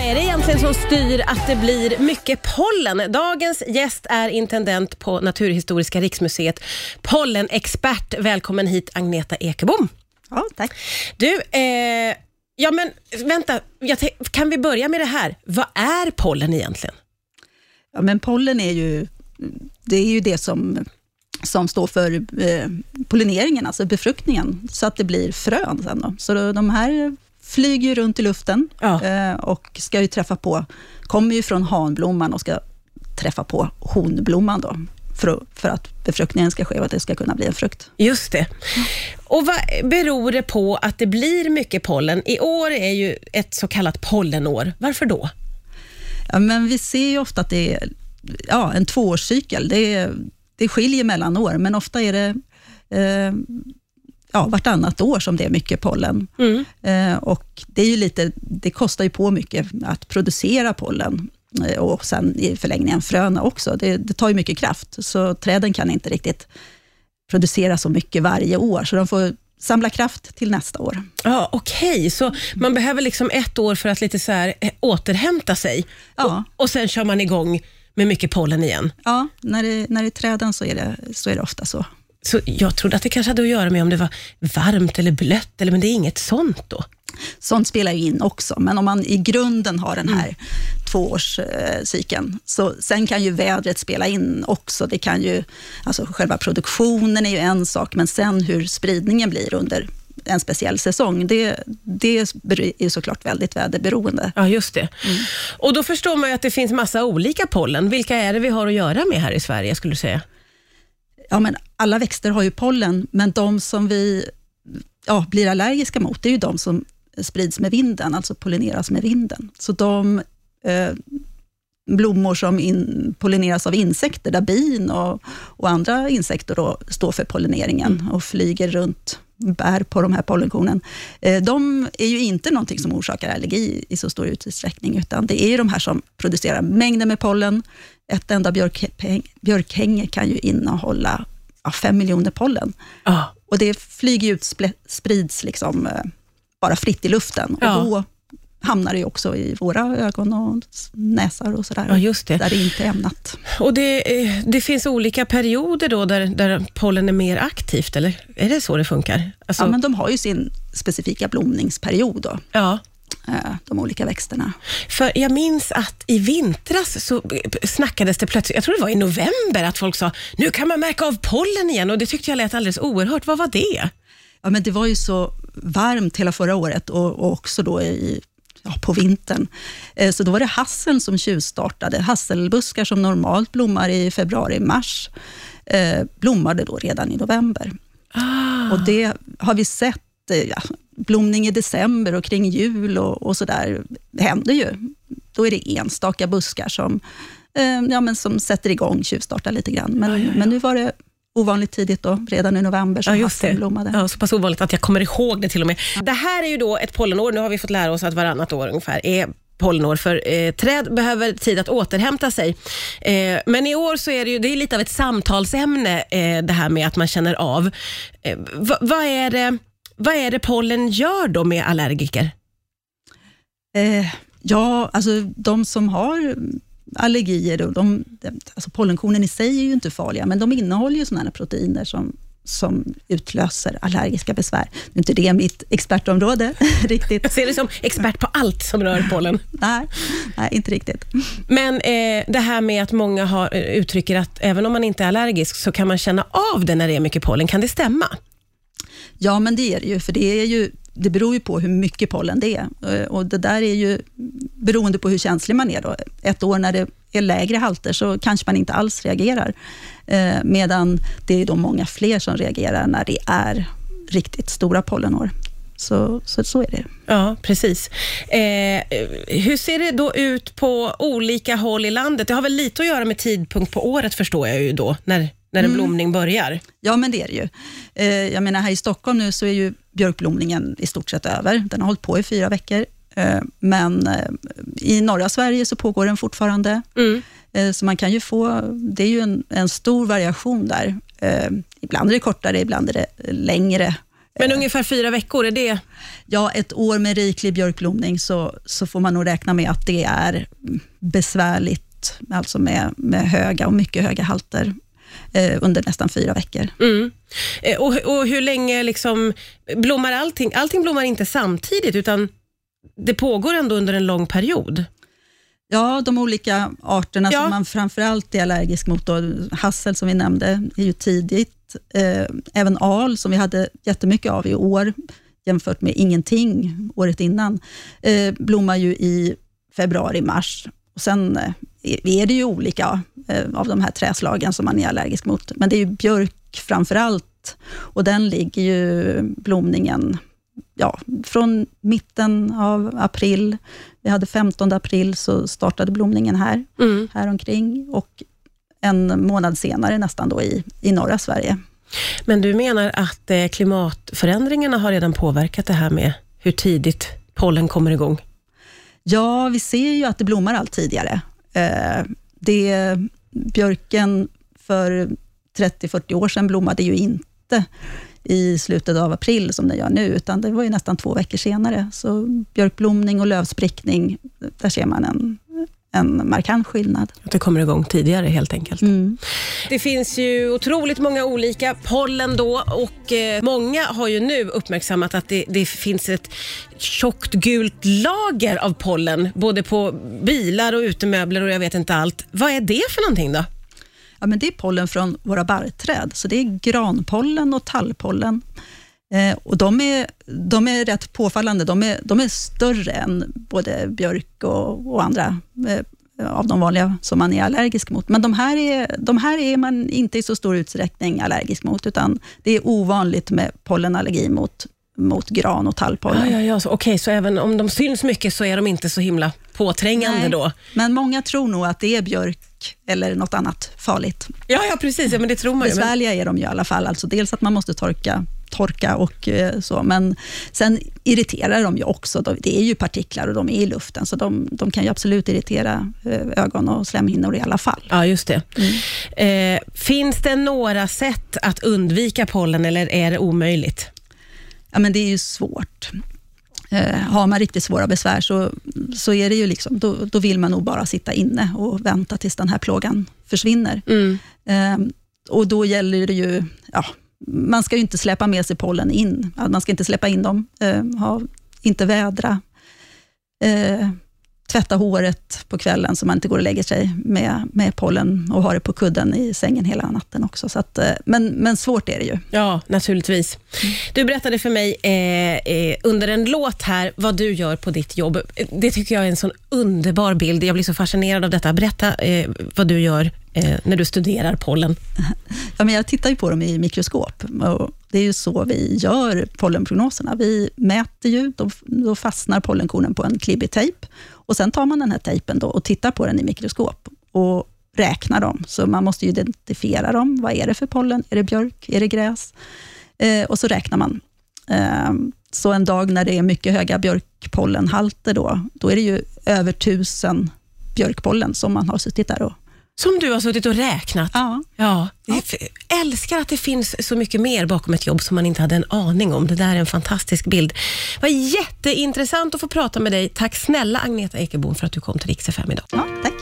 Vad är det egentligen som styr att det blir mycket pollen? Dagens gäst är intendent på Naturhistoriska riksmuseet, pollenexpert. Välkommen hit Agneta Ekebom. Ja, tack. Du, eh, ja men vänta, kan vi börja med det här? Vad är pollen egentligen? Ja, men pollen är ju det, är ju det som, som står för eh, pollineringen, alltså befruktningen, så att det blir frön sen. Då. Så de här flyger ju runt i luften Ja. eh, och ska ju träffa på, kommer ju från hanblomman och ska träffa på honblomman då, för, för att befruktningen ska ske och att det ska kunna bli en frukt. Just det. Och vad beror det på att det blir mycket pollen? I år är ju ett så kallat pollenår. Varför då? Ja, men vi ser ju ofta att det är ja, en tvåårscykel. Det, är, det skiljer mellan år, men ofta är det eh, ja, vartannat år som det är mycket pollen. Mm. Eh, och det, är ju lite, det kostar ju på mycket att producera pollen eh, och sen i förlängningen fröna också. Det, det tar ju mycket kraft, så träden kan inte riktigt producera så mycket varje år, så de får samla kraft till nästa år. Ja, Okej, så man behöver liksom ett år för att lite så här, eh, återhämta sig Ja. och, och sen kör man igång med mycket pollen igen. Ja, när det, när det är träden så är det, så är det ofta så. Så jag trodde att det kanske hade att göra med om det var varmt eller blött, eller, men det är inget sånt då? Sånt spelar ju in också, men om man i grunden har den här tvåårscykeln, så sen kan ju vädret spela in också. Det kan ju, alltså själva produktionen är ju en sak, men sen hur spridningen blir under en speciell säsong, det, det är såklart väldigt väderberoende. Ja, just det. Och då förstår man ju att det finns massa olika pollen. Vilka är det vi har att göra med här i Sverige, skulle du säga? Ja, men alla växter har ju pollen, men de som vi ja, blir allergiska mot, det är ju de som sprids med vinden, alltså pollineras med vinden. Så de eh, blommor som in, pollineras av insekter, där bin och, och andra insekter då står för pollineringen och flyger runt, bär på de här pollenkornen, eh, de är ju inte någonting som orsakar allergi i så stor utsträckning, utan det är ju de här som producerar mängder med pollen. Ett enda björkhäng, björkhänge kan ju innehålla ja, fem miljoner pollen. Ja. Och det flyger ut, sprids liksom eh, bara fritt i luften. Ja. Och då hamnar det också i våra ögon och näsar och sådär. Ja, just det. Där det inte är ämnat. Och det, eh, det finns olika perioder då där, där pollen är mer aktivt, eller är det så det funkar? Alltså, Ja, men de har ju sin specifika blomningsperiod, då, ja. Eh, de olika växterna. För jag minns att i vintras så snackades det plötsligt, jag tror det var i november, att folk sa nu kan man märka av pollen igen och det tyckte jag lät alldeles oerhört. Vad var det? Ja, men det var ju så varmt hela förra året och, och också då i, ja, på vintern. Eh, Så då var det hasseln som tjuvstartade. Hasselbuskar som normalt blommar i februari-mars eh, blommade då redan i november. Ah. Och det har vi sett, ja, blomning i december och kring jul och, och sådär, det händer ju. Då är det enstaka buskar som, eh, ja, men som sätter igång, tjuvstartar lite grann. Men, Ja, ja, ja. men nu var det ovanligt tidigt då, redan i november, som Ja, det. blommade. Ja, så pass ovanligt att jag kommer ihåg det till och med. Det här är ju då ett pollenår. Nu har vi fått lära oss att varannat år ungefär är pollenår, för eh, träd behöver tid att återhämta sig. Eh, men i år så är det ju det är lite av ett samtalsämne, eh, det här med att man känner av. Eh, va- vad, är det, vad är det pollen gör då med allergiker? Eh, ja, alltså de som har allergier, då, de, alltså pollenkornen i sig är ju inte farliga, men de innehåller ju sådana proteiner som, som utlöser allergiska besvär. Nu är inte det mitt expertområde riktigt. Jag ser dig som expert på allt som rör pollen. Nej, nej, inte riktigt. Men eh, det här med att många har, eh, uttrycker att även om man inte är allergisk så kan man känna av det när det är mycket pollen. Kan det stämma? Ja, men det är det ju, för det, är ju, det beror ju på hur mycket pollen det är. Eh, och det där är ju beroende på hur känslig man är. Då. Ett år när det är lägre halter så kanske man inte alls reagerar. Eh, medan det är då många fler som reagerar när det är riktigt stora pollenår. Så, så, så är det. Ja, precis. Eh, hur ser det då ut på olika håll i landet? Det har väl lite att göra med tidpunkt på året förstår jag ju då, när, när en blomning börjar. Ja, men det är det ju. Eh, jag menar, här i Stockholm nu så är ju björkblomningen i stort sett över. Den har hållit på i fyra veckor. Eh, men eh, i norra Sverige så pågår den fortfarande. Mm. Så man kan ju få, det är ju en, en stor variation där. Ibland är det kortare, ibland är det längre Men ungefär fyra veckor, är det? Ja, ett år med riklig björkblomning så, så får man nog räkna med att det är besvärligt, alltså med, med höga och mycket höga halter eh, under nästan fyra veckor. Mm. Eh, och, och hur länge liksom blommar allting? Allting blommar inte samtidigt, utan det pågår ändå under en lång period. Ja, de olika arterna Ja. som man framförallt är allergisk mot, då, hassel som vi nämnde, är ju tidigt. Eh, även al, som vi hade jättemycket av i år, jämfört med ingenting året innan, eh, blommar ju i februari-mars. Och sen eh, är det ju olika eh, av de här träslagen som man är allergisk mot, men det är ju björk framför allt, och den ligger ju blomningen ja, från mitten av april. Vi hade 15 april så startade blomningen här, Mm. här omkring och en månad senare nästan då i, i norra Sverige. Men du menar att eh, klimatförändringarna har redan påverkat det här med hur tidigt pollen kommer igång? Ja, vi ser ju att det blommar allt tidigare. Eh, det, björken för 30-40 år sedan blommade ju inte i slutet av april som den gör nu, utan det var ju nästan två veckor senare. Så björkblomning och lövsprickning, där ser man en, en markant skillnad. Att det kommer igång tidigare helt enkelt. Mm. Det finns ju otroligt många olika pollen då och eh, många har ju nu uppmärksammat att det, det finns ett tjockt gult lager av pollen, både på bilar och utemöbler och jag vet inte allt. Vad är det för någonting då? Ja, men det är pollen från våra barrträd, så det är granpollen och tallpollen. Eh, och de är, de är rätt påfallande. De är, de är större än både björk och, och andra eh, av de vanliga som man är allergisk mot. Men de här, är, de här är man inte i så stor utsträckning allergisk mot, utan det är ovanligt med pollenallergi mot, mot gran och tallpollen. Ja, ja, ja. Okej, så även om de syns mycket så är de inte så himla påträngande Nej. då? Men många tror nog att det är björk eller något annat farligt. Ja, ja precis. Ja, men det tror man ju. Men, Besvärliga är de ju i alla fall. Alltså dels att man måste torka, torka och eh, så, men sen irriterar de ju också. De- Det är ju partiklar och de är i luften, så de, de kan ju absolut irritera eh, ögon och slemhinnor i alla fall. ja, just det. Eh, finns det några sätt att undvika pollen eller är det omöjligt? Ja, men det är ju svårt. Eh, har man riktigt svåra besvär så, så är det ju liksom, då, då vill man nog bara sitta inne och vänta tills den här plågan försvinner. Mm. Eh, och då gäller det ju, ja, man ska ju inte släppa med sig pollen in. Man ska inte släppa in dem, eh, ha, inte vädra, eh, tvätta håret på kvällen så man inte går och lägger sig med, med pollen och ha det på kudden i sängen hela natten också. Så att, eh, men, men svårt är det ju. Ja, naturligtvis. Du berättade för mig eh, eh, under en låt här vad du gör på ditt jobb. Det tycker jag är en sån underbar bild. Jag blir så fascinerad av detta. Berätta eh, vad du gör eh, när du studerar pollen. Ja, men jag tittar ju på dem i mikroskop. Och det är ju så vi gör pollenprognoserna. Vi mäter ju, då, då fastnar pollenkornen på en klibbig tejp. Och sen tar man den här tejpen då och tittar på den i mikroskop och räknar dem. Så man måste ju identifiera dem. Vad är det för pollen? Är det björk? Är det gräs? Eh, och så räknar man. Eh, så en dag när det är mycket höga björkpollenhalter, då, då är det ju över tusen björkpollen som man har suttit där och... Som du har suttit och räknat. Ja, Ja, jag älskar att det finns så mycket mer bakom ett jobb som man inte hade en aning om. Det där är en fantastisk bild. Det var jätteintressant att få prata med dig. Tack snälla Agneta Ekebom för att du kom till Rix FM idag. ja tack.